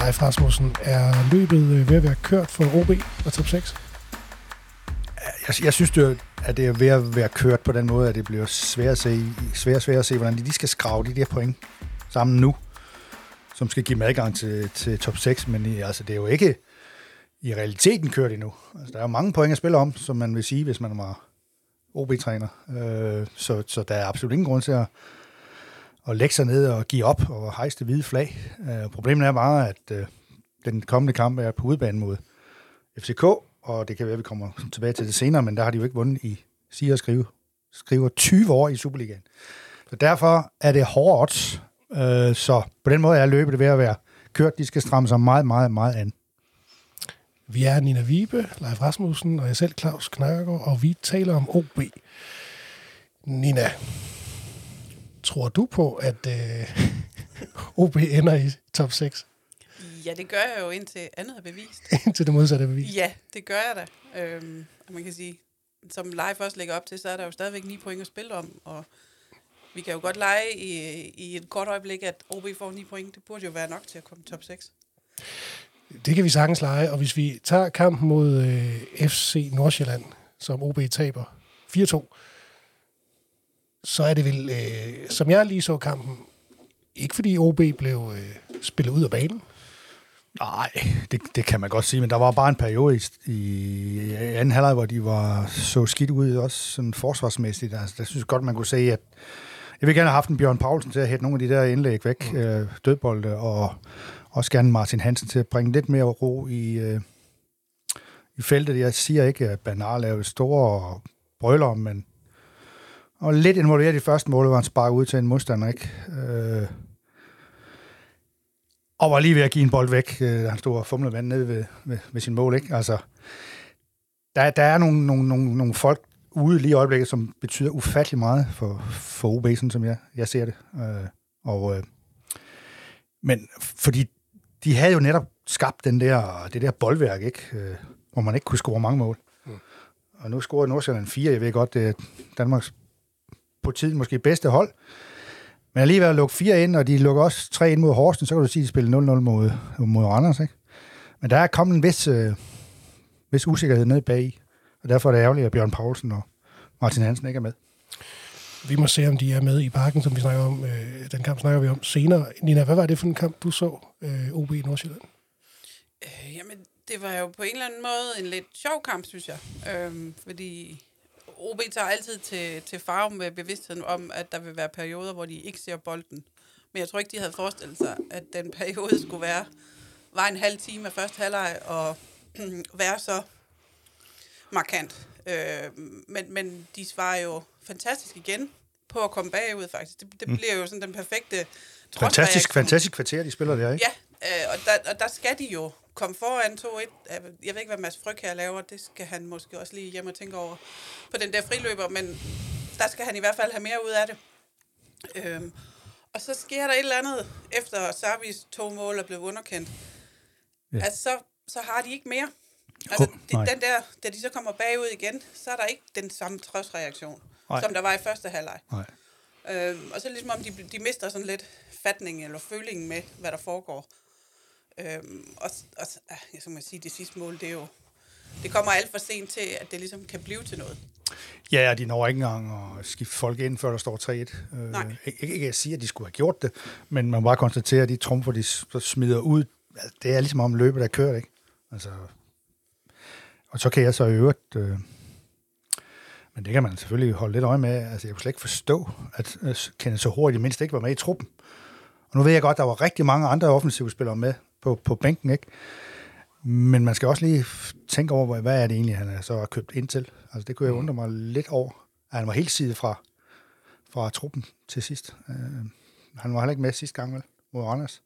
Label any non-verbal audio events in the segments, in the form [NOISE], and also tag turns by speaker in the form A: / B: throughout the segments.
A: Leif Rasmussen, er løbet øh, ved at være kørt for OB og top 6?
B: Jeg, jeg synes, det er, at det er ved at være kørt på den måde, at det bliver svært at se, svært, svært at se hvordan de, de skal skrave de der point sammen nu, som skal give dem adgang til, til top 6, men i, altså, det er jo ikke i realiteten kørt endnu. Altså, der er jo mange point at spille om, som man vil sige, hvis man var OB-træner. Øh, så, så der er absolut ingen grund til at, at lægge sig ned og give op og hejse det hvide flag. Øh, problemet er bare, at øh, den kommende kamp er på udebane mod FCK, og det kan være, at vi kommer tilbage til det senere, men der har de jo ikke vundet i, siger og skrive, skriver 20 år i Superligaen. Så derfor er det hårdt odds. Øh, så på den måde er løbet ved at være kørt. De skal stramme sig meget, meget, meget an.
A: Vi er Nina Vibe, Leif Rasmussen og jeg selv, Claus Knakkergaard, og vi taler om OB. Nina, tror du på, at øh, [LAUGHS] OB ender i top 6?
C: Ja, det gør jeg jo indtil andet er bevist. [LAUGHS]
A: indtil det modsatte er bevist?
C: Ja, det gør jeg da. Øhm, og man kan sige, som live også lægger op til, så er der jo stadigvæk ni point at spille om, og vi kan jo godt lege i, i et kort øjeblik, at OB får 9 point. Det burde jo være nok til at komme top 6.
A: Det kan vi sagtens lege, og hvis vi tager kampen mod øh, FC Nordsjælland, som OB taber 4-2, så er det vel, øh, som jeg lige så kampen, ikke fordi OB blev øh, spillet ud af banen.
B: Nej, det, det kan man godt sige, men der var bare en periode i, i anden halvleg, hvor de var så skidt ud, også sådan forsvarsmæssigt. Altså, der synes jeg godt, man kunne se, at jeg vil gerne have haft en Bjørn Paulsen til at hætte nogle af de der indlæg væk, mm. øh, dødbolde, og også gerne Martin Hansen til at bringe lidt mere ro i, øh, i feltet. Jeg siger ikke, at Bernal lavede store brøller, men og lidt involveret i første mål, hvor han sparker ud til en modstander, ikke? Øh, og var lige ved at give en bold væk, øh, da han stod og fumlede vand nede ved, ved, ved sin mål, ikke? Altså, der, der er nogle, nogle, nogle, nogle folk ude lige i øjeblikket, som betyder ufattelig meget for, for OB, sådan som jeg, jeg ser det. Øh, og, øh, men fordi de havde jo netop skabt den der, det der boldværk, ikke? Øh, hvor man ikke kunne score mange mål. Mm. Og nu scorede Nordsjælland fire. Jeg ved godt, det er Danmarks på tiden måske bedste hold. Men alligevel at lukke fire ind, og de lukker også tre ind mod Horsten, så kan du sige, at de spiller 0-0 mod, mod Randers. Ikke? Men der er kommet en vis, øh, vis usikkerhed ned bag og derfor er det ærgerligt, at Bjørn Poulsen og Martin Hansen ikke er med.
A: Vi må se, om de er med i parken, som vi snakker om. Øh, den kamp snakker vi om senere. Nina, hvad var det for en kamp, du så øh, OB i Nordsjælland?
C: Øh, jamen, det var jo på en eller anden måde en lidt sjov kamp, synes jeg. Øh, fordi OB tager altid til, til farve med bevidstheden om, at der vil være perioder, hvor de ikke ser bolden. Men jeg tror ikke, de havde forestillet sig, at den [LAUGHS] periode skulle være var en halv time af første halvleg og [CLEARS THROAT] være så markant. Øh, men, men de svarer jo fantastisk igen på at komme bagud, faktisk. Det, det mm. bliver jo sådan den perfekte
B: Fantastisk, fantastisk kvarter, de spiller der, ikke?
C: Ja, øh, og, der, og der skal de jo komme foran 2-1. Jeg ved ikke, hvad Mads Fryg her laver. Det skal han måske også lige hjem og tænke over på den der friløber, men der skal han i hvert fald have mere ud af det. Øhm, og så sker der et eller andet, efter Sarvis to mål er blevet underkendt. Ja. Altså, så, så har de ikke mere. Altså, oh, den der, da de så kommer bagud igen, så er der ikke den samme trøstreaktion, som der var i første halvleg. Nej. Øhm, og så ligesom om de, de mister sådan lidt fatning eller følingen med, hvad der foregår. Øhm, og, og jeg skal man sige, det sidste mål, det er jo, det kommer alt for sent til, at det ligesom kan blive til noget.
B: Ja, de når ikke engang at skifte folk ind, før der står 3-1. Øh, Nej. ikke, ikke at sige, at de skulle have gjort det, men man må bare konstatere, at de trumfer, de smider ud, det er ligesom om løbet er kørt, ikke? Altså, og så kan jeg så i øvrigt... Øh, men det kan man selvfølgelig holde lidt øje med. Altså, jeg kunne slet ikke forstå, at Kenneth så hurtigt mindst ikke var med i truppen. Og nu ved jeg godt, at der var rigtig mange andre offensive spillere med på, på bænken, ikke? Men man skal også lige tænke over, hvad er det egentlig, han er så købt ind til. Altså, det kunne jeg mm. undre mig lidt over. At han var helt side fra, fra truppen til sidst. Uh, han var heller ikke med sidste gang, vel? Mod Randers.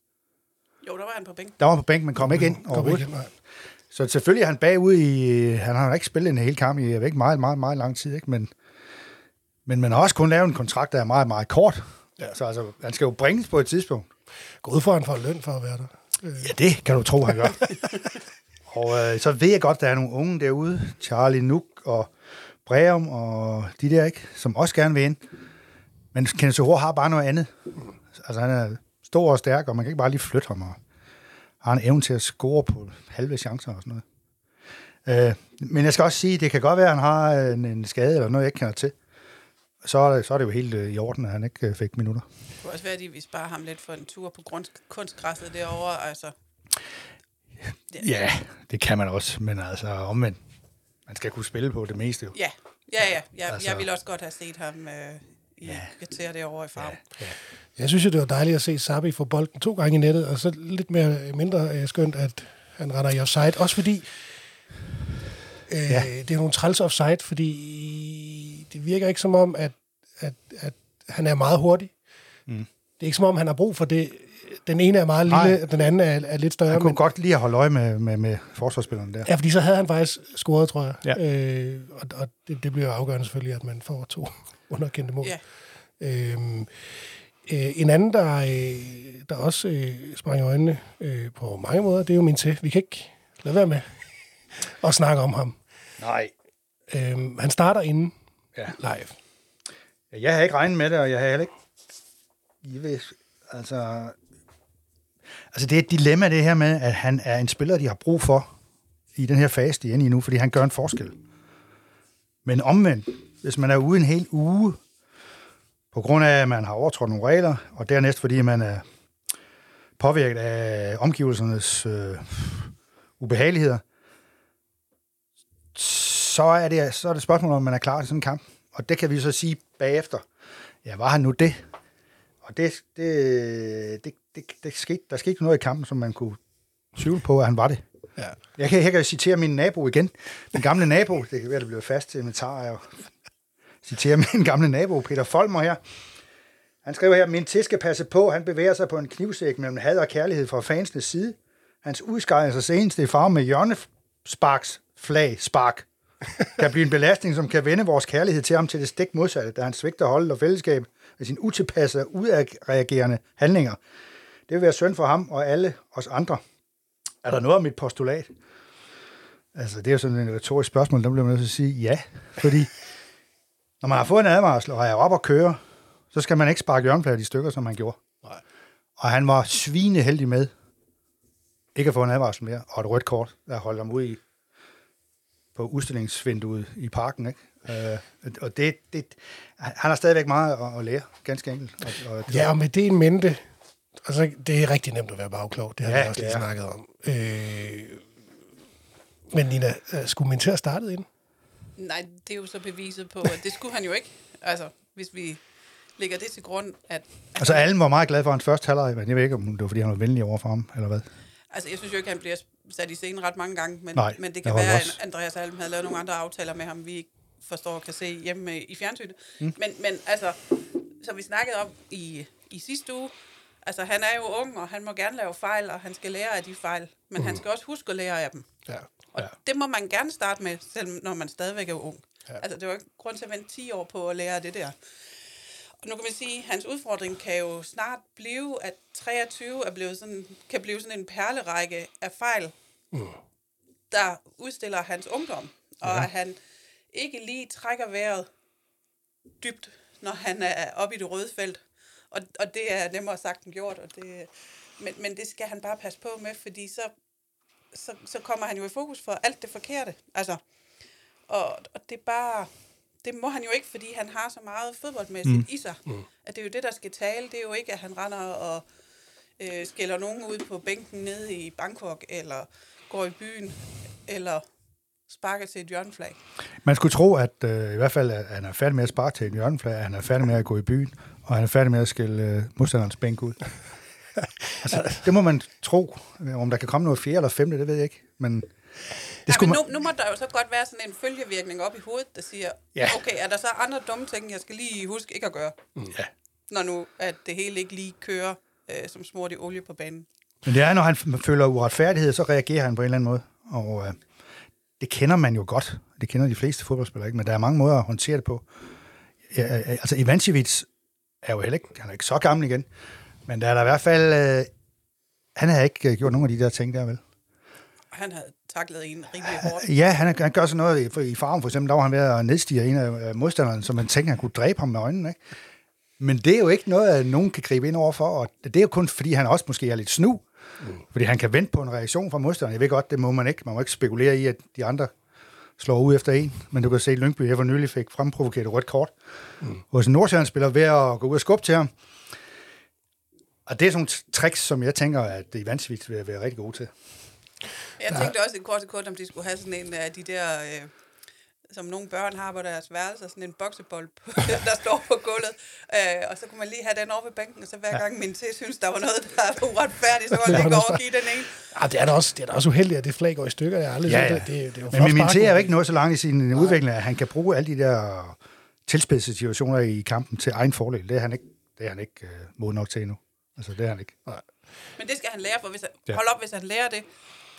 C: Jo, der var han på bænken.
B: Der var han på bænken, men kom ikke ind overhovedet. Ikke så selvfølgelig er han bagud i... Han har ikke spillet en hel kamp i, jeg ved ikke, meget, meget, meget lang tid, ikke? Men, men man har også kun lavet en kontrakt, der er meget, meget kort. Ja. Så altså, han skal jo bringes på et tidspunkt.
A: Gå ud for, at han får løn for at være der.
B: Ja, det kan du tro, han gør. [LAUGHS] og øh, så ved jeg godt, der er nogle unge derude, Charlie Nuk og Breum og de der, ikke, som også gerne vil ind. Men Kenneth Sohor har bare noget andet. Altså, han er stor og stærk, og man kan ikke bare lige flytte ham. Og har en evne til at score på halve chancer og sådan noget. Øh, men jeg skal også sige, det kan godt være, at han har en, en skade eller noget, jeg ikke kender til. Så er det, så er det jo helt øh, i orden, at han ikke øh, fik minutter.
C: Det kunne også være, at de vil spare ham lidt for en tur på grund, kunstgræsset derovre. Altså,
B: Ja, det kan man også, men altså omvendt. Man skal kunne spille på det meste jo.
C: ja, ja, ja. Jeg,
B: Altså-
C: jeg ville også godt have set ham øh, i
B: Ja.
C: ja. kvarter derovre i farve.
B: ja.
A: Jeg synes jo, det var dejligt at se Sabi få bolden to gange i nettet, og så lidt mere, mindre øh, skønt, at han render i offside. Også fordi, øh,
B: Ja.
A: ja. det er nogle træls offside, fordi det virker ikke som om, at, at, at han er meget hurtig.
B: Mm.
A: Det er ikke som om, han har brug for det. Den ene er meget
B: Nej.
A: lille, og den anden er, er lidt større.
B: Han kunne
A: Men,
B: godt lige at holde øje med, med, med forsvarsspilleren der.
A: ja, fordi så havde han faktisk scoret, tror jeg.
B: Ja.
A: Øh, og og det, det bliver afgørende selvfølgelig, at man får to [LAUGHS] underkendte mål.
C: Ja.
A: Øhm, øh, en anden, der, øh, der også øh, sprang i øjnene øh, på mange måder, det er jo min til. Vi kan ikke lade være med [LAUGHS] at snakke om ham.
B: Nej.
A: Øhm, han starter inden
B: Ja.
A: live.
B: Jeg havde ikke regnet med det, og jeg havde heller ikke... I ved, altså... Altså, det er et dilemma, det her med, at han er en spiller, de har brug for i den her fase, de er inde i nu, fordi han gør en forskel. Men omvendt, hvis man er ude en hel uge, på grund af, at man har overtrådt nogle regler, og dernæst fordi man er påvirket af omgivelsernes øh, ubehageligheder, så er, det, så er det et spørgsmål, om man er klar til sådan en kamp. Og det kan vi så sige bagefter. Ja, var han nu det? Og det, det, det, det, det skete, der skete noget i kampen, som man kunne tvivle på, at han var det.
A: Ja.
B: Jeg kan, jeg kan citere min nabo igen. Min gamle nabo, det kan være, det bliver fast til inventar, jeg citere min gamle nabo, Peter Folmer her. Han skriver her, min til skal passe på, han bevæger sig på en knivsæk mellem had og kærlighed fra fansenes side. Hans udskejelse seneste i farve med hjørnesparks flag spark kan blive en belastning, som kan vende vores kærlighed til ham til det stik modsatte, da han svigter holdet og fællesskab med sin utilpassede og udreagerende handlinger. Det vil være synd for ham og alle os andre. Er der noget om mit postulat? Altså, det er jo sådan et retorisk spørgsmål, der bliver man nødt til at sige ja. Fordi når man har fået en advarsel og er op og køre, så skal man ikke sparke hjørnefladet i stykker, som han gjorde.
A: Nej.
B: Og han var svineheldig med ikke at få en advarsel mere, og et rødt kort, der holdt ham ude i, på udstillingsvinduet i parken. Ikke? Øh, og det, det, han har stadigvæk meget at, at lære, ganske enkelt. Og, og,
A: Ja, og med det i mente, altså, det er rigtig nemt at være bagklog. Det har
B: Ja,
A: vi også
B: det
A: lige
B: er.
A: snakket om. Øh, men Nina, øh, skulle man til at starte ind?
C: Nej, det er jo så beviset på, at det skulle han jo ikke. Altså, hvis vi lægger det til grund, at...
B: altså, Allen var meget glad for hans første halvleg, men jeg ved ikke, om det var, fordi han var venlig over for ham, eller hvad.
C: Altså, jeg synes jo ikke, han bliver sat i scenen ret mange gange, men,
B: Nej,
C: men det kan være, at Andreas Alm havde lavet nogle andre aftaler med ham, vi ikke forstår og kan se hjemme i fjernsynet. Mm. Men, men altså, som vi snakkede om i, i sidste uge, altså han er jo ung, og han må gerne lave fejl, og han skal lære af de fejl, men mm. han skal også huske at lære af dem.
A: Ja.
C: Og ja. det må man gerne starte med, selv når man stadigvæk er ung.
A: Ja.
C: Altså, det var ikke grund til at vente 10 år på at lære det der. Nu kan man sige, at hans udfordring kan jo snart blive, at 23 er blevet sådan, kan blive sådan en perlerække af fejl, mm. der udstiller hans ungdom. Og ja. at han ikke lige trækker vejret dybt, når han er oppe i det røde felt. Og, og det er nemmere sagt end gjort. Og det, men, men det skal han bare passe på med, fordi så, så, så kommer han jo i fokus for alt det forkerte. Altså, og, og det er bare... Det må han jo ikke, fordi han har så meget fodboldmæssigt mm. i sig. Mm. At det er jo det, der skal tale. Det er jo ikke, at han render og øh, skælder nogen ud på bænken nede i Bangkok, eller går i byen, eller sparker til et hjørneflag.
B: Man skulle tro, at øh, i hvert fald, at han er færdig med at spare til en hjørneflag, at han er færdig med at gå i byen, og han er færdig med at skille øh, modstanderens bænk ud. [LAUGHS] altså, det må man tro. Om der kan komme noget fjerde eller femte, det ved jeg ikke. Men det skulle man...
C: men nu, nu må der jo så godt være sådan en følgevirkning op i hovedet, der siger,
B: Ja.
C: ja. okay, er der så andre dumme ting, jeg skal lige huske ikke at gøre,
B: Ja.
C: når nu at det hele ikke lige kører øh, som smurt i olie på banen.
B: Men det er, når han føler uretfærdighed, så reagerer han på en eller anden måde. Og øh, det kender man jo godt. Det kender de fleste fodboldspillere ikke, men der er mange måder at håndtere det på. Ja, altså, Ivancevic er jo heller ikke, han er ikke så gammel igen, men der er der i hvert fald... Øh, han har ikke øh, gjort nogen af de der ting der, vel?
C: Han havde taklet en rimelig hårdt.
B: Ja, han, han gør sådan noget i, i farven, for eksempel, der var han ved at nedstige en af modstanderne, som man tænker, han kunne dræbe ham med øjnene, ikke? Men det er jo ikke noget, at nogen kan gribe ind over for, og det er jo kun, fordi han også måske er lidt snu, Mm. Fordi han kan vente på en reaktion fra modstanderen. Jeg ved godt, det må man ikke. Man må ikke spekulere i, at de andre slår ud efter en. Men du kan se, at Lyngby her for nylig fik fremprovokeret rødt kort. Mm. Hos en Nordsjælland-spiller ved at gå ud og skubbe til ham. Og det er sådan nogle tricks, som jeg tænker, at det i Vansvigt vil være rigtig gode til.
C: Jeg tænkte også en kort sekund, om de skulle have sådan en af de der, øh, som nogle børn har på deres værelse, sådan en boksebold, på, [LAUGHS] der står på gulvet. Øh, og så kunne man lige have den over ved bænken, og så hver gang min til synes, der var noget, der var uretfærdigt, så var det ikke over og give den ene.
A: Ja, det er da også, det er da også uheldigt, at det flag går i stykker. Jeg aldrig
B: Ja, ja.
A: det. det, det er jo
B: Men min Minté er jo ikke nået så langt i sin Nej. udvikling, at han kan bruge alle de der tilspidsede situationer i kampen til egen fordel. Det er han ikke, det er han ikke uh, moden nok til endnu. Altså, det er han ikke.
C: Men det skal han lære, for hvis han,
B: Ja.
C: hold op, hvis han lærer det,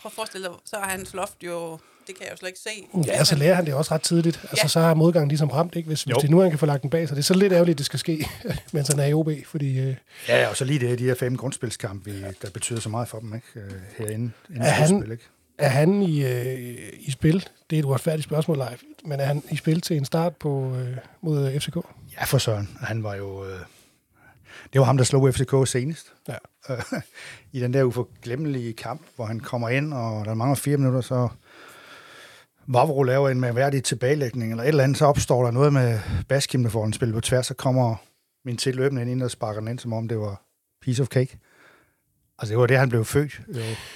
C: prøv at forestille dig, så er hans loft jo, det kan jeg jo slet ikke se.
A: Ja, så lærer han det også ret tidligt. Altså,
C: Ja.
A: så er modgangen ligesom ramt, ikke? Hvis, hvis det nu han kan få lagt den bag sig. Det er så lidt ærgerligt, at det skal ske, [LAUGHS] mens han er i OB, fordi øh,
B: Ja, og så lige det, de her fem grundspilskampe, vi- der betyder så meget for dem, ikke? Øh, Herinde. inden
A: Er han-
B: ikke?
A: er han i, øh, i spil? Det er et uretfærdigt spørgsmål, live. Men er han i spil til en start på, øh, mod øh, FCK?
B: Ja, for Søren. Han var jo... Øh, det var ham, der slog FCK senest.
A: Ja. [LAUGHS]
B: I den der uforglemmelige kamp, hvor han kommer ind, og der mangler fire minutter, så Vavro laver en mærkværdig tilbagelægning, eller et eller andet, så opstår der noget med Baskim, der får en spil på tværs, så kommer min til løbende ind og sparker den ind, som om det var piece of cake. Altså, det var det, han blev født,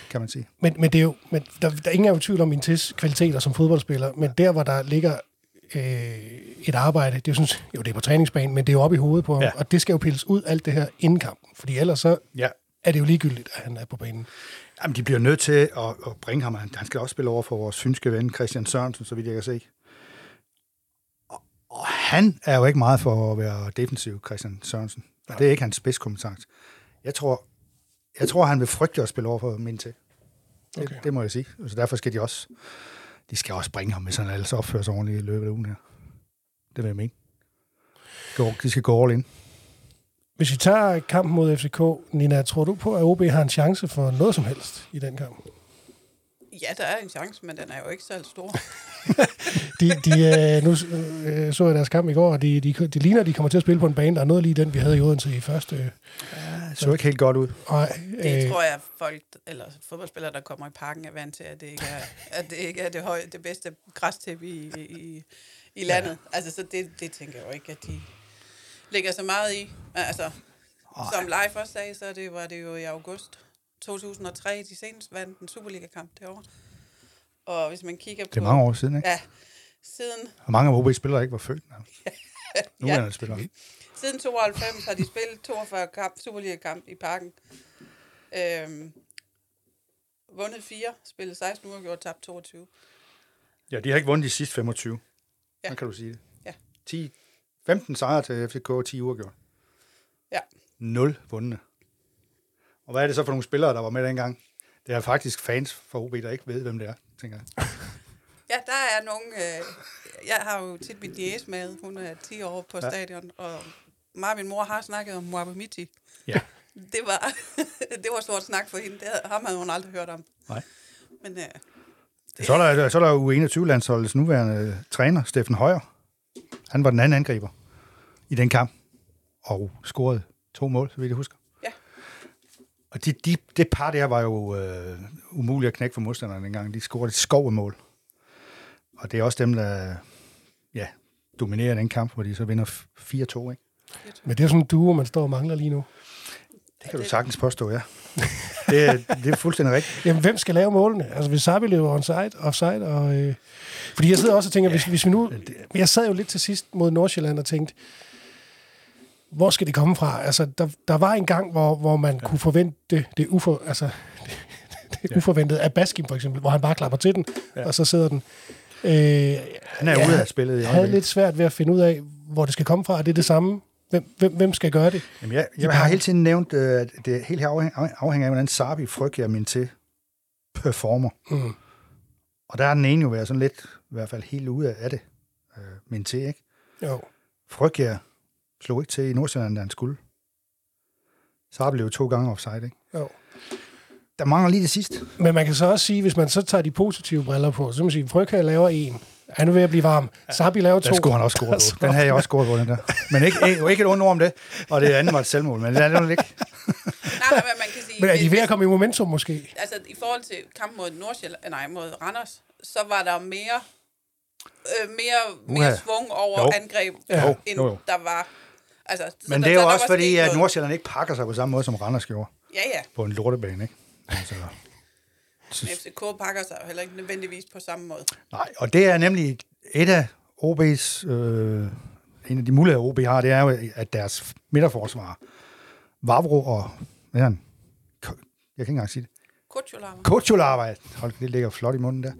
B: kan man sige.
A: Men, men, det er jo, men der, der er ingen er jo tvivl om min tis kvaliteter som fodboldspiller, men der, hvor der ligger øh, et arbejde, det er jo, sådan, jo, det er på træningsbanen, men det er jo oppe i hovedet på ham,
B: Ja.
A: og det skal jo pilles ud alt det her inden kampen, fordi ellers så
B: Ja.
A: er det jo ligegyldigt, at han er på banen.
B: Jamen, de bliver nødt til at, at bringe ham. Han skal også spille over for vores fynske ven, Christian Sørensen, så vidt jeg kan se. Og, og han er jo ikke meget for at være defensiv, Christian Sørensen. Og det er ikke hans spidskompetence. Jeg tror, jeg tror, han vil frygte at spille over for min til. Det,
A: Okay.
B: okay. det må jeg sige. Så derfor skal de også, de skal også bringe ham, hvis han ellers opfører sig ordentligt i løbet af ugen her. Det vil jeg mene. De skal gå all in.
A: Hvis vi tager kampen mod FCK, Nina, tror du på, at OB har en chance for noget som helst i den kamp?
C: Ja, der er en chance, men den er jo ikke så stor. [LAUGHS] [LAUGHS]
A: De, de, øh, nu øh, så jeg deres kamp i går, og de, de, de ligner, at de kommer til at spille på en bane, der er noget lige den, vi havde i Odense i første. Øh,
B: Det så ikke helt godt ud.
A: nej,
C: Det
A: øh,
C: tror jeg, folk, eller fodboldspillere, der kommer i parken, er vant til, at det ikke er, at det, ikke er det, høje, det bedste græstæppe i, i, i landet. Ja. Altså, så det, det tænker jeg jo ikke, at de lægger så meget i. Altså, som Leif også sagde, så det var det jo i august 2003, de senest vandt en Superliga-kamp derovre. Og hvis man kigger på...
B: Det er mange år siden, ikke?
C: Ja, siden,
B: Og mange af OB-spillere ikke var født. [LAUGHS] Nu er
C: ja,
B: spiller.
C: siden 92 har de spillet 42 kamp, Superliga-kamp i parken. Øhm, vundet 4, spillet 16 uger, gjort tabt 22.
B: Ja, de har ikke vundet de sidste 25.
C: Ja.
B: Ja. Så kan du sige det.
C: Ja.
B: 10, 15 sejre til FCK og 10 uger gjort.
C: Ja.
B: 0 vundne. Og hvad er det så for nogle spillere, der var med dengang? Det er faktisk fans for OB, der ikke ved, hvem det er, tænker jeg.
C: Ja, der er nogle... Øh, jeg har jo tit min diæs med. Hun er 10 år på
B: Ja.
C: stadion, og mig og min mor har snakket om Mwabamiti.
B: Ja.
C: Det var, [LAUGHS] det var stort snak for hende. Det havde, ham havde hun aldrig hørt om.
B: Nej.
C: Men øh,
B: Så er der, så er der U21-landsholdets nuværende træner, Steffen Højer. Han var den anden angriber i den kamp, og scorede to mål, så vidt jeg husker.
C: Ja.
B: Og de, de, det par der var jo øh, umuligt at knække for modstanderne dengang. De scorede et skov af mål. Og det er også dem, der ja, dominerer den kamp, hvor de så vinder 4-2. Ikke?
A: men det er sådan en duo, man står og mangler lige nu.
B: Det kan du sagtens påstå, ja. Det, er- det er fuldstændig rigtigt. [LAUGHS]
A: Jamen, hvem skal lave målene? Altså, hvis Sabi løber onside, offside, og... Øh, fordi jeg sidder også og tænker, hvis, hvis vi nu... Jeg sad jo lidt til sidst mod Nordsjælland og tænkte, hvor skal det komme fra? Altså, der, der var en gang, hvor, hvor man ja. kunne forvente det, det, ufor, altså, [LAUGHS] det, det uforventede af Baskin for eksempel, hvor han bare klapper til den, ja. og så sidder den. Øh,
B: Han er
A: Ja,
B: ude af spillet
A: jeg havde lidt svært ved at finde ud af, hvor det skal komme fra. Er det det samme? Hvem, hvem, hvem skal gøre det?
B: Jamen, jeg, jeg har hele tiden nævnt, øh, at det helt her afhæng, afhænger af, hvordan Sabi frygter min til performer.
A: Mm.
B: Og der er den ene jo været sådan lidt, i hvert fald helt ude af det, øh, min til, ikke?
A: Jo.
B: Frygter slog ikke til i Nordsjælland, da han skulle. Sabi blev to gange offside, ikke?
A: Jo.
B: Der mangler lige det sidste.
A: Men man kan så også sige, hvis man så tager de positive briller på, så kan man sige, Frøkær laver en. Han er ved at blive varm. Sabi laver to.
B: Der skulle han også score på. [LAUGHS] Den havde jeg også scoret på, den der. Men ikke, ikke, ikke et ondt ord om det. Og det andet var et selvmål, men det er det ikke.
C: Nej, men man kan sige...
A: Men er de ved at komme i momentum måske?
C: altså i forhold til kampen mod Nordsjælland, nej, mod Randers, så var der mere, øh, mere, mere
B: Uha.
C: svung over
B: Jo.
C: angreb,
A: Ja.
C: End
B: jo, jo.
C: der var. Altså, så
B: Men det er jo også fordi, at. Nordsjælland ikke pakker sig på samme måde, som Randers gjorde.
C: Ja, ja.
B: På en lortebane, ikke? Altså,
C: Men FCK pakker sig heller ikke nødvendigvis på samme måde.
B: nej, og det er nemlig et af OB's... Øh, en af de muligheder, OB har, det er jo, at deres midterforsvar, Vavro og... Hvad er han? Jeg kan ikke engang sige det.
C: Kutsulava.
B: Kutsulava, hold, det ligger flot i munden der.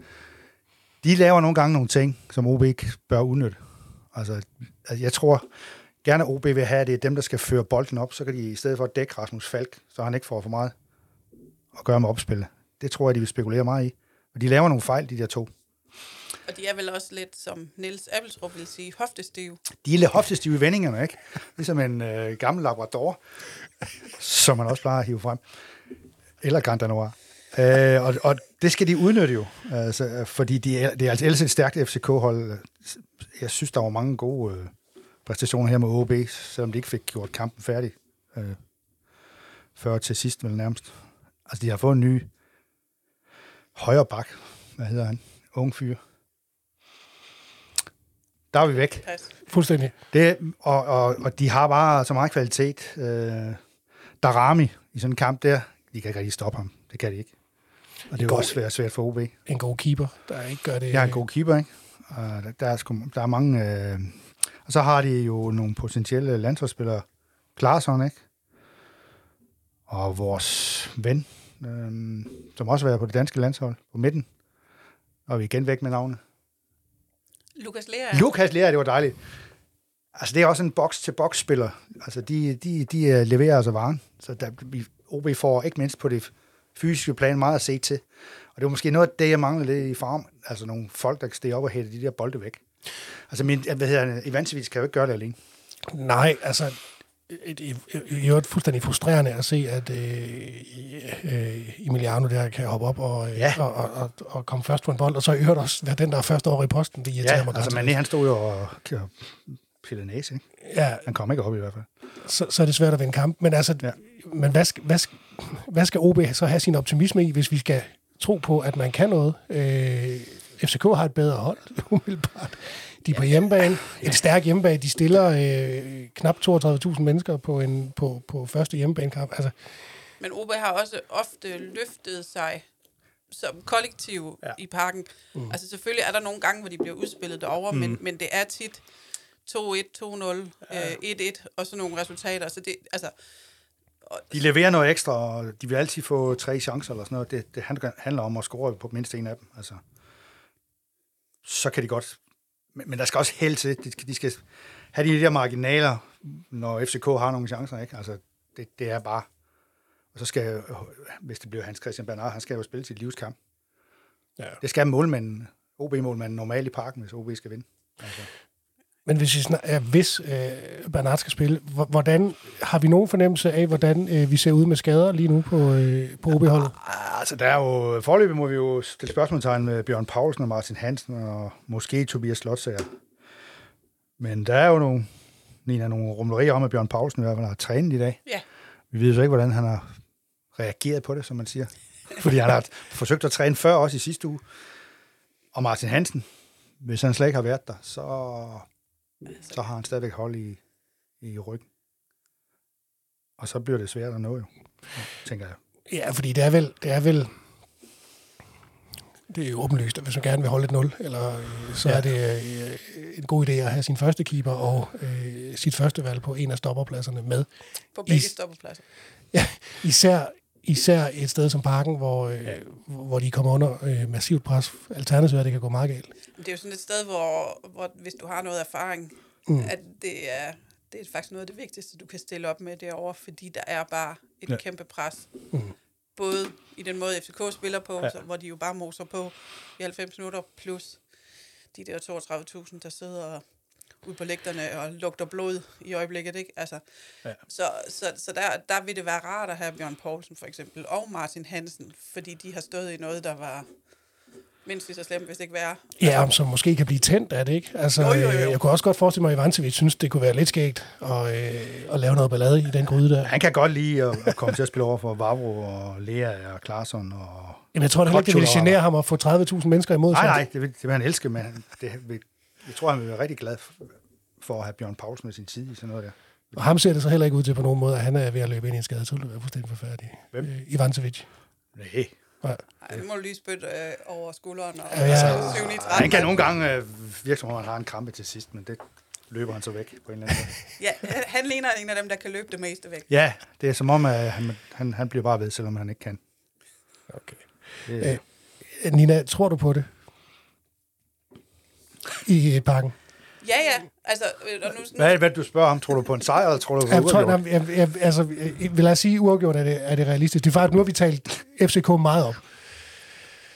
B: De laver nogle gange nogle ting, som OB ikke bør udnytte. Altså, altså, jeg tror gerne, OB vil have, at det er dem, der skal føre bolden op, så kan de i stedet for at dække Rasmus Falk, så han ikke får for meget at gøre med opspillet. Det tror jeg, de vil spekulere meget i. Og de laver nogle fejl, de der to.
C: Og de er vel også lidt, som Niels Abelsrup vil sige, hoftestive.
B: De er lidt hoftestive i vendingerne, ikke? Ligesom en øh, gammel labrador, som man også plejer at hive frem. Eller Grand Danois. Øh, og, og det skal de udnytte jo, altså, fordi de er, det er altså ellers et stærkt FCK-hold. Jeg synes, der var mange gode øh, præstationer her med OB, selvom de ikke fik gjort kampen færdig øh, før til sidst, vel nærmest. Altså, de har fået en ny højre bak. Hvad hedder han? Ung fyr. Der er vi væk.
C: Pas.
A: Fuldstændig.
B: Det, og, og, og de har bare så meget kvalitet. Øh, Darami i sådan en kamp der, de kan ikke rigtig stoppe ham. Det kan de ikke. Og det er jo også svært, svært for OB.
A: En god keeper, der ikke gør det.
B: Er en god keeper, ikke? Og der, der, er, sgu, der er mange... Øh, og så har de jo nogle potentielle landsholdsspillere. Klarsson, ikke? Og vores ven, øh, som også været på det danske landshold på midten. Og vi er igen væk med navnet.
C: Lukas Lea.
B: Lukas Lea, det var dejligt. Altså, det er også en box-til-box-spiller. Altså, de, de, de øh, leverer altså varen. Så der, vi, OB får ikke mindst på det fysiske plan meget at se til. Og det var måske noget af det, jeg manglede lidt i farm. Altså, nogle folk, der kan stige op og hætte de der bolde væk. Altså, min, hvad hedder Ivancevic kan jo ikke gøre det alene.
A: Nej, altså, det er jo fuldstændig frustrerende at se, at øh, øh, Emiliano der kan hoppe op og, øh,
B: Ja.
A: og, og, og, og komme først på en bold, og så i øvrigt også være den, der er første år i posten. Det irriterer
B: Ja,
A: mig
B: altså. Mané, han stod jo og, og pillede næse, ikke?
A: Ja,
B: Han kom ikke op i hvert fald.
A: så, så er det svært at vinde kamp. Men altså,
B: Ja.
A: men hvad, skal, hvad, hvad skal OB så have sin optimisme i, hvis vi skal tro på, at man kan noget? Øh, FCK har et bedre hold, [LAUGHS] umiddelbart. De er på hjemmebane. En stærk hjemmebane. De stiller øh, knap 32.000 mennesker på, en, på, på første hjemmebanekamp. Altså,
C: Men OB har også ofte løftet sig som kollektiv
B: Ja.
C: i parken. Mm. Altså selvfølgelig er der nogle gange, hvor de bliver udspillet derovre, mm. men, men det er tit 2-1, 2-0, ja. øh, 1-1 og sådan nogle resultater. Så det, altså,
B: De leverer noget ekstra, og de vil altid få tre chancer eller sådan noget. Det, det handler- handler om at score på mindst en af dem. Altså, så kan de godt... Men, men der skal også held til. De, skal- de skal have de der marginaler, når FCK har nogle chancer. Ikke? Altså, det, det er bare... Og så skal, hvis det bliver Hans Christian Bernard, han skal jo spille sit livskamp.
A: Ja.
B: Det skal målmanden, OB-målmanden normalt i parken, hvis OB skal vinde. Altså.
A: Men hvis, vi snak, ja, hvis øh, Bernard skal spille, hvor- hvordan har vi nogen fornemmelse af, hvordan øh, vi ser ud med skader lige nu på, øh, på OB-holdet?
B: Ah, Altså, der er jo... Forløbet må vi jo stille spørgsmålstegn med Bjørn Paulsen og Martin Hansen, og måske Tobias Slotsager. Men der er jo nogle, Nina, nogle rumlerier om, at Bjørn Paulsen i hvert fald har trænet i dag.
C: ja.
B: Vi ved så ikke, hvordan han har reageret på det, som man siger. [LAUGHS] Fordi han har forsøgt at træne før, også i sidste uge. Og Martin Hansen, hvis han slet ikke har været der, så, så har han stadigvæk hold i, i ryggen. Og så bliver det svært at nå jo, tænker jeg.
A: Ja, fordi det er vel, det er vel, det er jo åbenlyst, at hvis man gerne vil holde et 0, eller, øh, så
B: Ja.
A: ja. er det øh, en god idé at have sin første keeper og øh, sit første valg på en af stopperpladserne med.
C: På begge
A: Is-
C: stopperpladser.
A: Ja, især, især et sted som Parken, hvor, øh, hvor de kommer under øh, massivt pres. Alternativet er, at det kan gå meget galt.
C: Det er jo sådan et sted, hvor, hvor hvis du har noget erfaring,
A: Mm.
C: at det er, det er faktisk noget af det vigtigste, du kan stille op med derovre, fordi der er bare et
B: Ja.
C: kæmpe pres.
A: Mm.
C: Både i den måde, FCK spiller på,
B: Ja.
C: så, hvor de jo bare moser på i 90 minutter, plus de der 32.000, der sidder ude på lægterne og lugter blod i øjeblikket. Ikke? Altså,
B: Ja.
C: Så, så, så der, der vil det være rart at have Bjørn Poulsen for eksempel, og Martin Hansen, fordi de har stået i noget, der var mindst lige så slemt, hvis det ikke værre.
A: Ja, om som måske kan blive tændt af det, ikke? Altså,
C: Jo, jo, jo.
A: jeg kunne også godt forestille mig, at Ivancevic synes, det kunne være lidt skægt at, øh, at lave noget ballade i den gryde der.
B: Han kan godt lide at, at komme til at spille over for Vavro og Lea og Klarsson. Og...
A: Jamen, jeg tror heller ikke, det ville genere ham at få 30.000 mennesker imod
B: Nej,
A: sig.
B: nej, det vil, det vil han elske, men det, vil, jeg tror, han vil være rigtig glad for, at have Bjørn Paulsen med sin side i sådan noget der.
A: Og ham ser det så heller ikke ud til på nogen måde, at han er ved at løbe ind i en skade. Så det være fuldstændig forfærdeligt.
B: Hvem?
A: Øh, Ivancevic.
B: Nej.
A: Ja.
C: Ej, nu må du lige spytte øh, over skulderen og
A: Ja, ja.
C: altså, 7 9
B: Ja, han kan nogle gange øh, virke som om, han har en krampe til sidst, men det løber han så væk på en eller anden måde.
C: Ja, han ligner en af dem, der kan løbe det meste væk.
B: Ja, det er som om, at han, han, han bliver bare ved, selvom han ikke kan.
A: Okay.
B: Det,
A: Øh, Nina, tror du på det? I øh, parken?
C: Ja, ja. Altså, øh, og nu, nu,
B: hvad er det, hvad du spørger om? Tror du på en sejr, eller tror du på
A: Jeg tror,
B: uafgjort?
A: jeg, jeg, jeg, altså, øh, vil jeg sige uafgjort, er det, er det realistisk? Det er faktisk, nu har vi talt FCK meget op.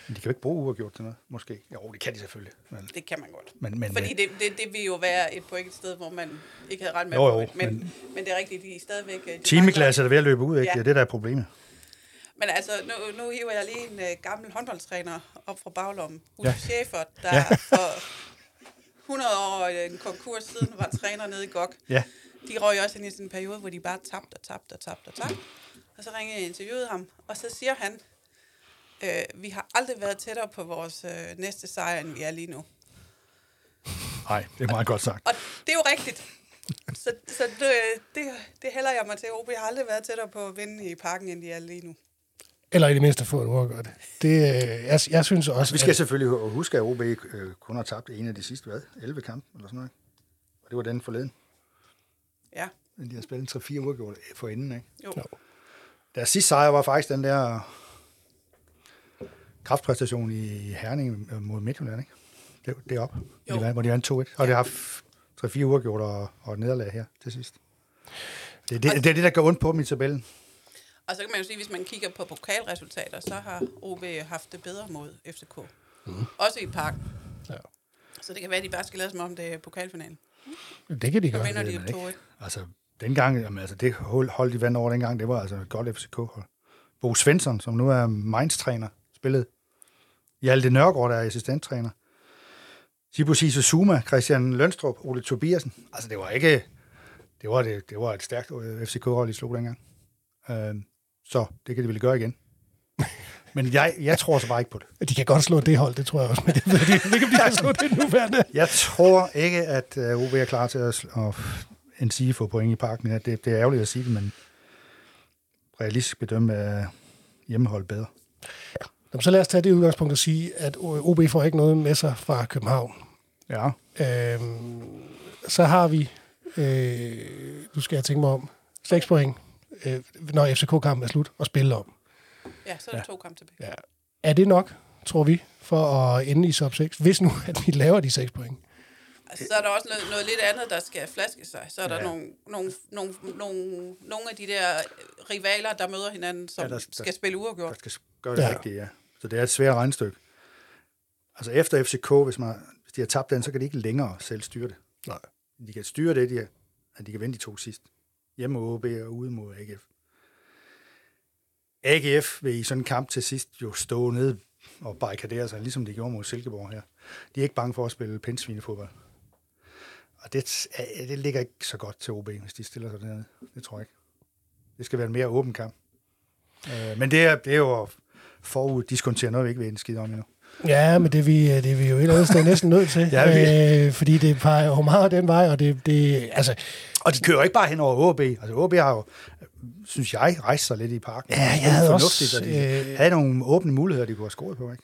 B: Men de kan jo ikke bruge uafgjort til noget, måske. Jo, det kan de selvfølgelig. Men,
C: det kan man godt.
B: men, men
C: Fordi det, det, det vil jo være et point et sted, hvor man ikke havde ret med
B: Jo,
C: på
B: jo,
C: men,
B: men-
C: men, det er rigtigt, de er stadigvæk... øh, de
B: timeklasse er ved at løbe ud, ikke?
C: Ja.
B: Det er det, der er problemet.
C: Men altså, nu, nu hiver jeg lige en uh, gammel håndboldtræner op fra baglommen. Uffe
B: Ja.
C: Schäfer, der
B: ja.
C: for [LAUGHS] 100 år øh, en konkurs siden var træner nede i GOG.
B: Ja.
C: De røg også ind i sådan en periode, hvor de bare tabte og tabte og tabte og tabte. Og så ringede jeg og interviewede ham, og så siger han, øh, vi har aldrig været tættere på vores øh, næste sejr, end vi er lige nu.
B: Nej, det er meget godt sagt.
C: Og det er jo rigtigt. Så, så det, det, det hælder jeg mig til. OB har aldrig været tættere på at vinde i parken, end de er lige nu.
A: Eller i det mindste få et uafgjort. Det, øh, jeg, jeg synes også...
B: Vi skal selvfølgelig hu- huske, at OB øh, kun har tabt en af de sidste, hvad? 11 kampe, eller sådan noget. Og det var den forleden.
C: Ja,
B: Men de har spillet 3-4 uafgjort for inden, ikke?
C: jo.
A: Jo.
B: Deres sidste sejr var faktisk den der kraftpræstation i Herning øh, mod Midtjylland, ikke? Det, det er op,
C: Jo.
B: hvor de vandt 2-1. Og det har haft 3-4 uafgjort og, og et nederlag her til sidst. Det er det, det, er det, der går ondt på dem i tabellen.
C: Og så kan man jo sige, hvis man kigger på pokalresultater, så har OB haft det bedre mod FCK. Mm. Også i parken.
A: Ja.
C: Så det kan være, at de bare skal lade som om det er pokalfinalen.
A: Det kan de
C: Så
A: gøre.
C: vinder de
B: ved man
C: jo
B: ikke.
C: 2-1.
B: Altså, dengang, jamen, altså det hold, hold de vandt over dengang, det var altså et godt FCK-hold. Bo Svensson, som nu er Mainz-træner, spillede. Hjalte Nørgaard, der er assistenttræner. Sibusi Suzuma, Christian Lønstrup, Ole Tobiasen. Altså, det var ikke... Det var, det, det var et stærkt øh, FCK-hold, de slog dengang. Øh, så det kan de vel gøre igen. [LAUGHS] Men jeg, jeg tror så bare ikke på det.
A: De kan godt slå det hold, det tror jeg også. Men det ved de jeg ikke, om de kan slå det nuværende. [LAUGHS]
B: Jeg tror ikke, at uh, OB er klar til at, at en sige få point i parken. Ja, det, det er ærgerligt at sige det, men realistisk bedømme er hjemmehold bedre.
A: Jamen, så lad os tage det udgangspunkt og sige, at OB får ikke noget med sig fra København.
B: Ja,
A: Øhm, så har vi, øh, nu skal jeg tænke mig om, 6 point, øh, når FCK-kampen er slut, og spille om.
C: Ja, så er der to kampe tilbage.
A: Ja. Er det nok, tror vi, for at ende i sub 6, hvis nu at vi laver de 6 point?
C: Altså, så er der også noget, noget lidt andet, der skal flaske sig. Så er der
B: Ja.
C: nogle, nogle, nogle, nogle, nogle af de der rivaler, der møder hinanden, som
B: Ja, der-
C: ja,
B: der-
C: skal spille
B: der
C: uafgjort.
B: skal gøre det
A: Ja.
B: ja. rigtigt, ja. Så det er et svært regnstykke. Altså efter FCK, hvis, man, hvis de har tabt den, så kan de ikke længere selv styre det.
A: Nej.
B: De kan styre det, de, at de kan vinde de to sidst. Hjemme mod OB og ude mod AGF. AGF vil i sådan en kamp til sidst jo stå ned og barrikadere sig, ligesom de gjorde mod Silkeborg her. De er ikke bange for at spille pindsvinefodbold. Og det, det ligger ikke så godt til OB, hvis de stiller sig dernede. Det tror jeg ikke. Det skal være en mere åben kamp. Øh, men det er, det er jo foruddiskontere noget, vi ikke ved en skid om endnu.
A: Ja, men det er vi, det er vi jo et eller andet sted næsten nødt til. [LAUGHS]
B: Ja,
A: øh, fordi det peger jo meget den vej, og det, det altså,
B: Og de kører ikke bare hen over OB. Altså OB har jo, synes jeg, rejst sig lidt i parken.
A: Ja, jeg havde også,
B: at de
A: øh,
B: havde nogle åbne muligheder, de kunne have scoret på, ikke?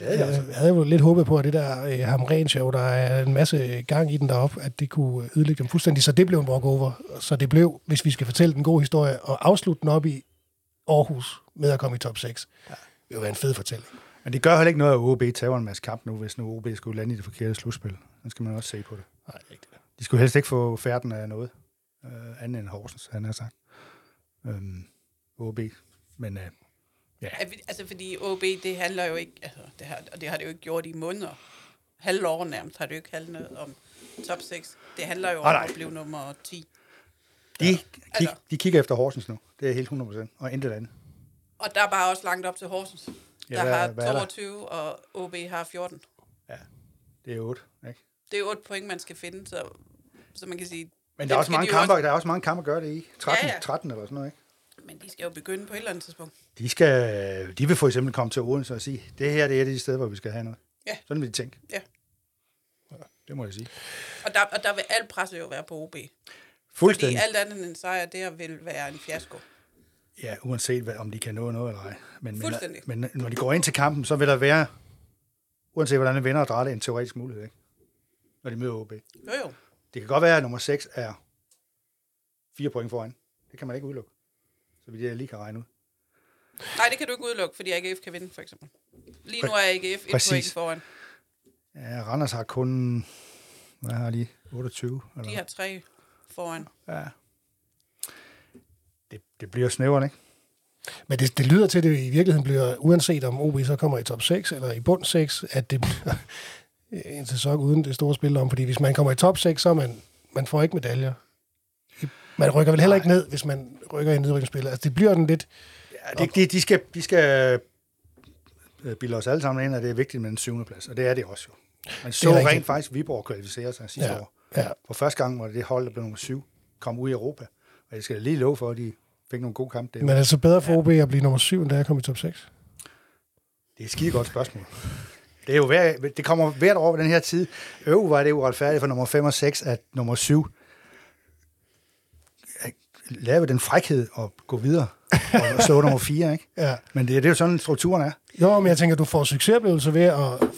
A: jeg, jeg havde jo lidt håbet på, at det der øh, Hamren show, der er en masse gang i den deroppe, at det kunne ødelægge dem fuldstændig, så det blev en walkover. Så det blev, hvis vi skal fortælle den gode historie, og afslutte den op i Aarhus med at komme i top 6. Ja. Det være en fed fortælling.
B: Men det gør heller ikke noget, at OB tager en masse kamp nu, hvis nu OB skulle lande i det forkerte slutspil. Så skal man også se på det.
A: Nej, ikke det.
B: De skulle helst ikke få færden af noget, øh, andet end Horsens, han har sagt. Øhm, OB. Men øh,
C: Ja, Altså, fordi OB, det handler jo ikke, altså, det har, og det har det jo ikke gjort i måneder. Halve år nærmest har det jo ikke handlet om top 6. Det handler jo om
B: nej.
C: at blive nummer 10.
B: de, kig,
C: altså.
B: de kigger efter Horsens nu. Det er helt 100%. Og intet andet.
C: Og der er bare også langt op til Horsens. Der
B: hvad-
C: har
B: hvad er der?
C: 22, og OB har 14.
B: Det er 8, ikke?
C: Det er 8 point, man skal finde, så, så man kan sige...
B: Men der er, også mange kampe, der er også mange kampe at gøre det i. 13,
C: Ja, ja.
B: 13 eller sådan noget, ikke?
C: Men de skal jo begynde på et eller andet tidspunkt.
B: De, skal, de vil for eksempel komme til Odense og sige, det her det er et af de steder, hvor vi skal have noget.
C: Ja.
B: Sådan vil de tænke.
C: Ja.
B: Det må jeg sige.
C: Og der, og der vil alt presset jo være på OB. Fordi
B: Fuldstændig.
C: alt andet end en sejr, der vil være en fiasko.
B: Ja, uanset hvad, om de kan nå noget eller ej. Men, men, men når de går ind til kampen, så vil der være, uanset hvordan de vinder og drejer det, en teoretisk mulighed, ikke? Når de møder OB.
C: Jo jo.
B: Det kan godt være, at nummer 6 er fire point foran. Det kan man ikke udelukke. Så jeg lige kan regne ud.
C: Nej, det kan du ikke udelukke, fordi AGF kan vinde, for eksempel. Lige nu er AGF et
B: Præcis.
C: point foran.
B: Ja, Randers har kun, hvad har de, 28? Eller?
C: De har tre foran.
B: Ja. Det, det bliver snævert, ikke?
A: Men det, det lyder til, at det i virkeligheden bliver, uanset om OB så kommer i top 6 eller i bund 6, at det bliver [LAUGHS] en sæson uden det store spil om. Fordi hvis man kommer i top 6, så er man, man får ikke medaljer. Man rykker vel heller ikke ned, hvis man rykker i en nedrykningsspil. Altså, det bliver den lidt...
B: Ja, de, de, de skal, de skal øh, bilde os alle sammen ind, at det er vigtigt med en syvende plads, og det er det også jo. Man så rent faktisk Viborg kvalificere sig sidste
A: Ja,
B: år.
A: ja.
B: For første gang var det det hold, der blev nummer syv, kom ud i Europa. Og jeg skal da lige love for, at de fik nogle gode kampe. Det,
A: Men er det så bedre for OB at blive nummer 7, end er at komme i top 6?
B: det er et skide godt spørgsmål. Det, er jo hver, det kommer hvert år ved den her tid. Øv var det uretfærdigt for nummer 5 og 6, at nummer 7 lavede den frækhed og gå videre og [LAUGHS] slå nummer 4, ikke?
A: Ja.
B: Men det, det er jo sådan, strukturen er.
A: Jo, men jeg tænker, du får succesoplevelser ved at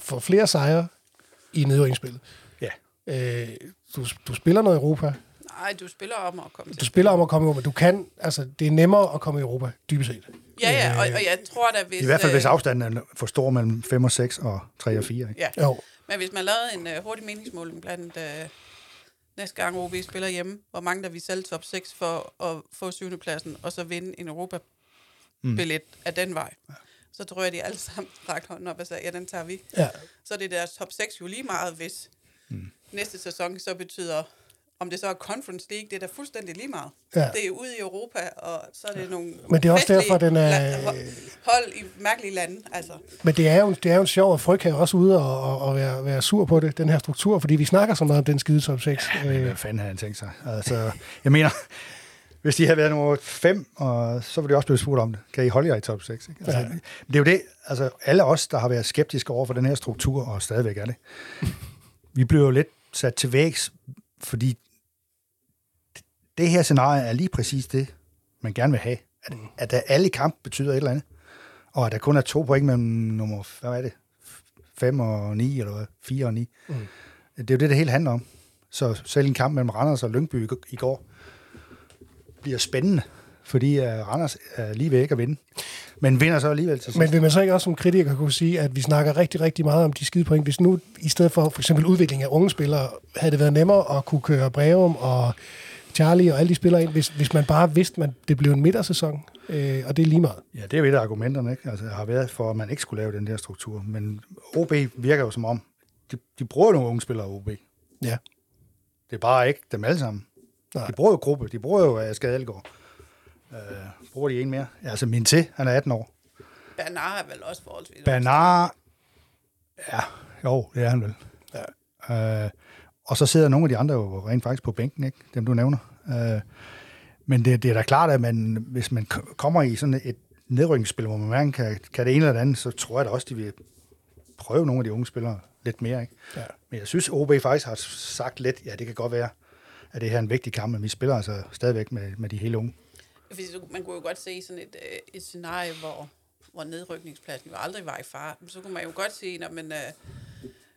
A: få flere sejre i nedrykningsspillet.
B: Ja.
A: Øh, du, du spiller noget i Europa.
C: Nej, du spiller om at komme
A: Du spiller om at komme i Europa. Du kan, altså, det er nemmere at komme i Europa, dybest set.
C: Ja, ja, og, og jeg tror da, hvis...
B: I hvert fald, hvis
C: øh,
B: afstanden er for stor mellem 5 og 6 og 3 og 4. Ikke?
C: Ja,
A: Jo,
C: men hvis man lavede en uh, hurtig meningsmåling blandt uh, næste gang OB spiller hjemme, hvor mange der vil sælge top 6 for at få syvende pladsen, og så vinde en Europa-billet mm. af den vej, så tror jeg, de alle sammen [LAUGHS] rakte hånden op og sagde, ja, den tager vi.
A: ja.
C: Så er det deres top 6 jo lige meget, hvis mm. næste sæson så betyder, om det så er Conference League, det er da fuldstændig lige meget.
A: Ja.
C: Det er ude i Europa, og så er det nogle
A: Men det er også derfor, den er-
C: hold- i mærkelige lande. Altså.
A: Men det er jo, det er jo en sjov, at Fryg er også ude og, og, og være, være sur på det, den her struktur, fordi vi snakker så meget om den skide top 6. Øh,
B: Hvad fanden havde han tænkt sig? Altså, jeg mener, hvis de havde været nummer 5, og så ville de også blive spurgt om det. Kan I holde jer i top 6? Ikke? Altså,
A: Ja.
B: Det er jo det, altså alle os, der har været skeptiske over for den her struktur, og stadigvæk er det, vi bliver jo lidt sat til vægs, fordi det her scenarie er lige præcis det, man gerne vil have. At, at der alle kamp betyder et eller andet. Og at der kun er to point mellem nummer, hvad er det? 5 og 9, eller hvad? 4 og 9. Mm. Det er jo det, det hele handler om. Så selv en kamp mellem Randers og Lyngby i- går bliver spændende, fordi uh, Randers er lige ved ikke at vinde. Men vinder så alligevel til sidst.
A: men vil man så ikke også som kritiker kunne sige, at vi snakker rigtig, rigtig meget om de skide point, hvis nu i stedet for for eksempel udvikling af unge spillere, havde det været nemmere at kunne køre Breum og Charlie og alle de spillere ind, hvis, hvis man bare vidste, at det blev en midtersæson, øh, og det er lige meget.
B: Ja, det er jo et af argumenterne, ikke? Altså, har været for, at man ikke skulle lave den der struktur. Men OB virker jo som om, de, de bruger nogle unge spillere OB.
A: Ja.
B: Det er bare ikke dem alle sammen.
A: Nej.
B: De bruger jo gruppe. De bruger jo uh, Skade Elgaard. Uh, bruger de en mere? Ja, altså min til, han er 18 år.
C: Bernard er vel også forholdsvis.
B: Bernard, ja, jo, det er han vel. Ja. Uh, og så sidder nogle af de andre jo rent faktisk på bænken, ikke? dem du nævner. Uh, men det, det er da klart, at man, hvis man k- kommer i sådan et nedrykningsspil, hvor man hverken kan, kan det ene eller det andet, så tror jeg da også, de vil prøve nogle af de unge spillere lidt mere. Ikke?
A: Ja.
B: Men jeg synes, OB faktisk har sagt lidt, ja, det kan godt være, at det her er en vigtig kamp, men vi spiller altså stadigvæk med, med de hele unge.
C: Fordi så- man kunne jo godt se sådan et, øh, et scenarie, hvor, hvor nedrykningspladsen jo aldrig var i fare. Men så kunne man jo godt se, når man, øh,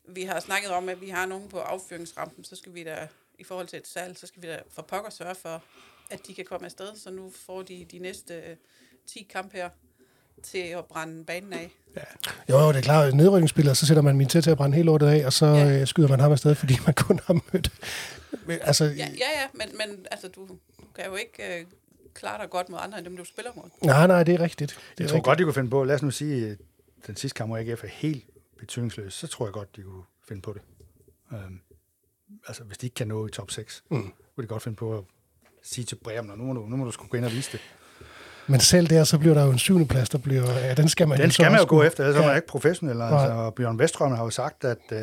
C: vi har snakket om, at vi har nogen på affyringsrampen, så skal vi da, i forhold til et salg, så skal vi da for pokker sørge for, at de kan komme afsted. Så nu får de de næste øh, 10 kampe her til at brænde banen af.
A: Jo, jo, det er klart, at nedrykningsspillere, så sætter man min til til at brænde hele lortet af, og så
C: Ja.
A: øh, skyder man ham afsted, fordi man kun har mødt. Men, altså,
C: Ja, ja, ja men, men altså, du kan jo ikke øh, klare dig godt mod andre, end dem, du spiller mod.
A: nej, nej, det er rigtigt. Det er
B: Jeg tror
A: rigtigt.
B: godt, de kunne finde på, lad os nu sige, at den sidste kamp, hvor AGF er helt betydningsløs, så tror jeg godt, de kunne finde på det. Um, altså, hvis de ikke kan nå i top 6, mm. kunne de godt finde på at sige til Bremen, nu må du, nu må du skulle gå ind og vise det.
A: Men selv der, så bliver der jo en syvende plads, der bliver... Ja, den skal man
B: Den skal man jo gå efter, ellers er
A: Ja.
B: man ikke professionel. Altså, Bjørn Vestrøm har jo sagt, at uh,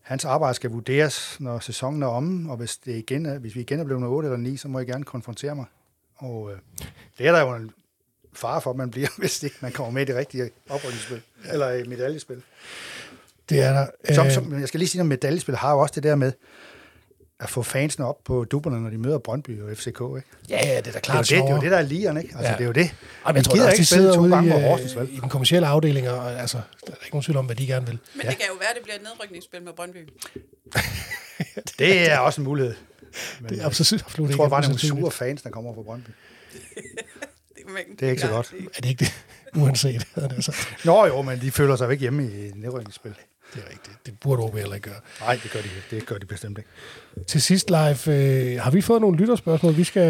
B: hans arbejde skal vurderes, når sæsonen er omme, og hvis, det igen er, hvis vi igen er blevet 8 eller 9, så må I gerne konfrontere mig. Og uh, det er der jo en fare for, at man bliver, [LAUGHS] hvis ikke man kommer med i det rigtige oprykningsspil, eller medaljespil.
A: Det er der.
B: Som,
A: Øh,
B: som, jeg skal lige sige, at medaljespil har jo også det der med, at få fansene op på dupperne, når de møder Brøndby og FCK. Ikke?
A: Ja, ja, det er da
B: Det, er
A: klart
B: jo det, det er jo det, der er ligeren, ikke? Altså,
A: Ja.
B: ja. det er jo det.
A: Ej, men jeg tror
B: gider ikke
A: de
B: spille
A: sidder
B: to
A: ude
B: gange
A: i,
B: mod
A: øh,
B: Horsens, vel?
A: i den kommercielle afdeling, og altså, der er ikke nogen tvivl om, hvad de gerne vil.
C: Men det kan jo være, at det bliver et nedrykningsspil med Brøndby. [LAUGHS]
B: Det er også en mulighed. Men,
A: Det er absolut, absolut
B: jeg
A: ikke
B: tror bare, det er nogle sure fans, der kommer fra Brøndby. [LAUGHS]
C: Det, men,
B: Det er ikke så godt.
A: Er det ikke det? Uanset, sagt.
B: Nå jo, men de føler sig ikke hjemme i nedrykningsspil.
A: Det er rigtigt. Det burde OB heller ikke gøre.
B: Nej, det gør de ikke. Det gør de bestemt ikke.
A: Til sidst, live, øh, har vi fået nogle lytterspørgsmål, vi skal...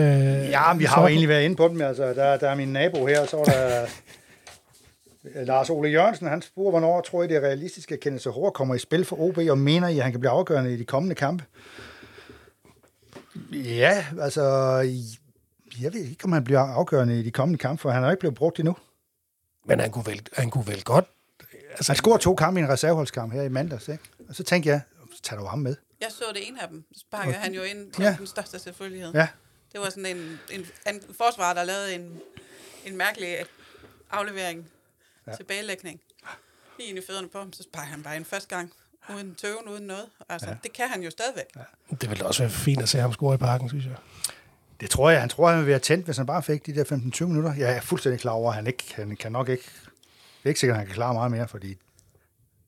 B: Ja, men vi har jo egentlig været inde på dem. Altså, der, der er min nabo her, og så var der [LAUGHS] Lars Ole Jørgensen. Han spurgte, hvornår tror I, det er realistisk, at Kenneth Sahor kommer i spil for OB, og mener I, at han kan blive afgørende i de kommende kampe? Ja, altså... Jeg ved ikke, om han bliver afgørende i de kommende kampe, for han er ikke blevet brugt endnu.
A: Men han kunne vel, han kunne vel godt... Altså,
B: Han scorede to kampe i en reserveholdskamp her i mandags, ikke? Og så tænkte jeg, så tager du ham med.
C: Jeg så det ene af dem. Så sparkede han jo ind
B: Ja.
C: ja. den største selvfølgelighed.
B: Ja,
C: Det var sådan en, en, en forsvar, der lavede en, en mærkelig aflevering, ja. tilbagelægning. Lige ind i fødderne på ham, så sparker han bare ind første gang. Uden tøven, uden noget. Altså, ja. det kan han jo stadigvæk. Ja.
A: det ville også være fint at se ham score i parken, synes jeg
B: det tror jeg. Han tror, han vil være tændt, hvis han bare fik de der 15-20 minutter. Jeg er fuldstændig klar over, at han ikke han kan nok ikke... Det er ikke sikkert, at han kan klare meget mere, fordi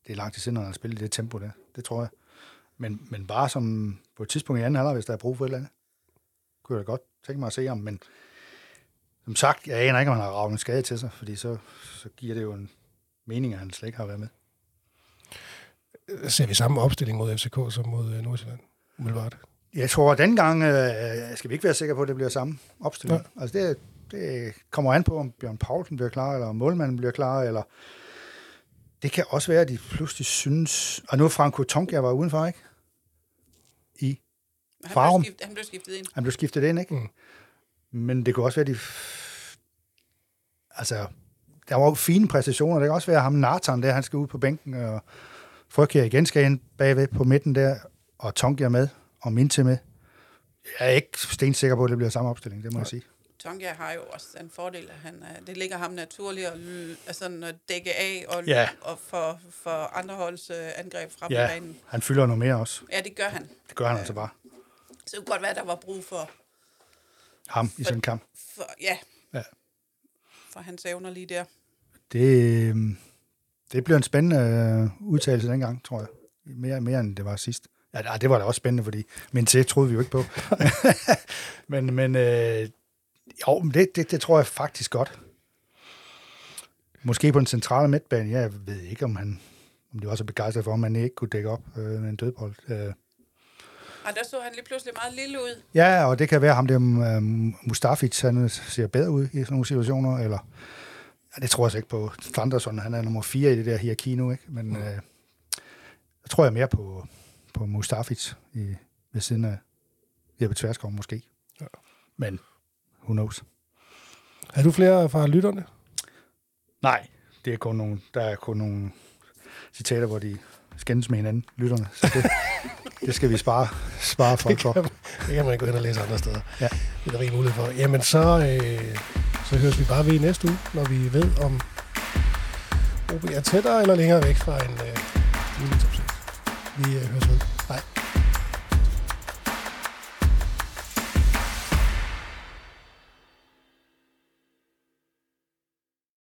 B: det er lang tid siden, når han har spillet i det tempo der. Det tror jeg. Men, men bare som på et tidspunkt i anden halvleg, hvis der er brug for et eller andet, kunne jeg da godt tænke mig at se ham. Men som sagt, jeg aner ikke, om han har ravet en skade til sig, fordi så, så giver det jo en mening, at han slet ikke har været med.
A: Ser vi samme opstilling mod FCK som mod øh, Nordsjælland? Umiddelbart.
B: Jeg tror, at den gang øh, skal vi ikke være sikre på, at det bliver samme opstilling.
A: Nej.
B: Altså det, det kommer an på, om Bjørn Poulsen bliver klar, eller om målmanden bliver klar, eller det kan også være, at de pludselig synes... Og nu er Franco Tonka var udenfor, ikke? I.
C: Han,
B: Farum.
C: blev skiftet, han blev skiftet ind.
B: Han blev skiftet ind, ikke?
A: Mm.
B: Men det kunne også være, at de... Altså, der var jo fine præstationer. Det kan også være, at ham Nathan der, han skal ud på bænken, og Frygkjær igen skal ind bagved på midten der, og Tonka med, og Minte med. Jeg er ikke stensikker på, at det bliver samme opstilling, det må jeg sige.
C: Tonga har jo også en fordel, at han, det ligger ham naturligt at, altså, at dække af og,
B: Ja.
C: og for, for andre holds øh, angreb frem
B: Ja,
C: banen.
B: han fylder noget mere også.
C: Ja, det gør han.
B: Det gør han altså bare.
C: Så det kunne godt være, at der var brug for,
B: Ham i sådan en kamp.
C: for ja,
B: Ja.
C: for hans evner lige der.
B: Det, øh, det bliver en spændende øh, udtalelse dengang, tror jeg. Mere, mere end det var sidst. Ja, det var da også spændende, fordi min til troede vi jo ikke på. [LAUGHS] men men øh, jo, men det, det, det tror jeg faktisk godt. Måske på den centrale midtbane. Jeg ved ikke, om han om de var så begejstret for, om han ikke kunne dække op øh, med en dødbold. Øh,
C: Og der så han lige pludselig meget lille ud.
B: Ja, og det kan være ham der øh, Mustafic, han ser bedre ud i sådan nogle situationer, eller ja, det tror jeg så ikke på. Thunderson, han er nummer fire i det der hierarki nu, ikke? Men øh, jeg tror jeg mere på, på Mustafic i, ved siden af Jeppe Tverskov måske.
A: Ja.
B: Men who knows?
A: Har du flere fra lytterne?
B: Nej, det er kun nogle, der er kun nogle citater, hvor de skændes med hinanden, lytterne. Så det, [LAUGHS] det skal vi spare, spare folk for.
A: Det kan man gå ind og læse andre steder.
B: Ja.
A: Det er der rig mulighed for. Jamen, så, øh, så høres vi bare ved næste uge, når vi ved, om OB er tættere eller længere væk fra en øh, mulig top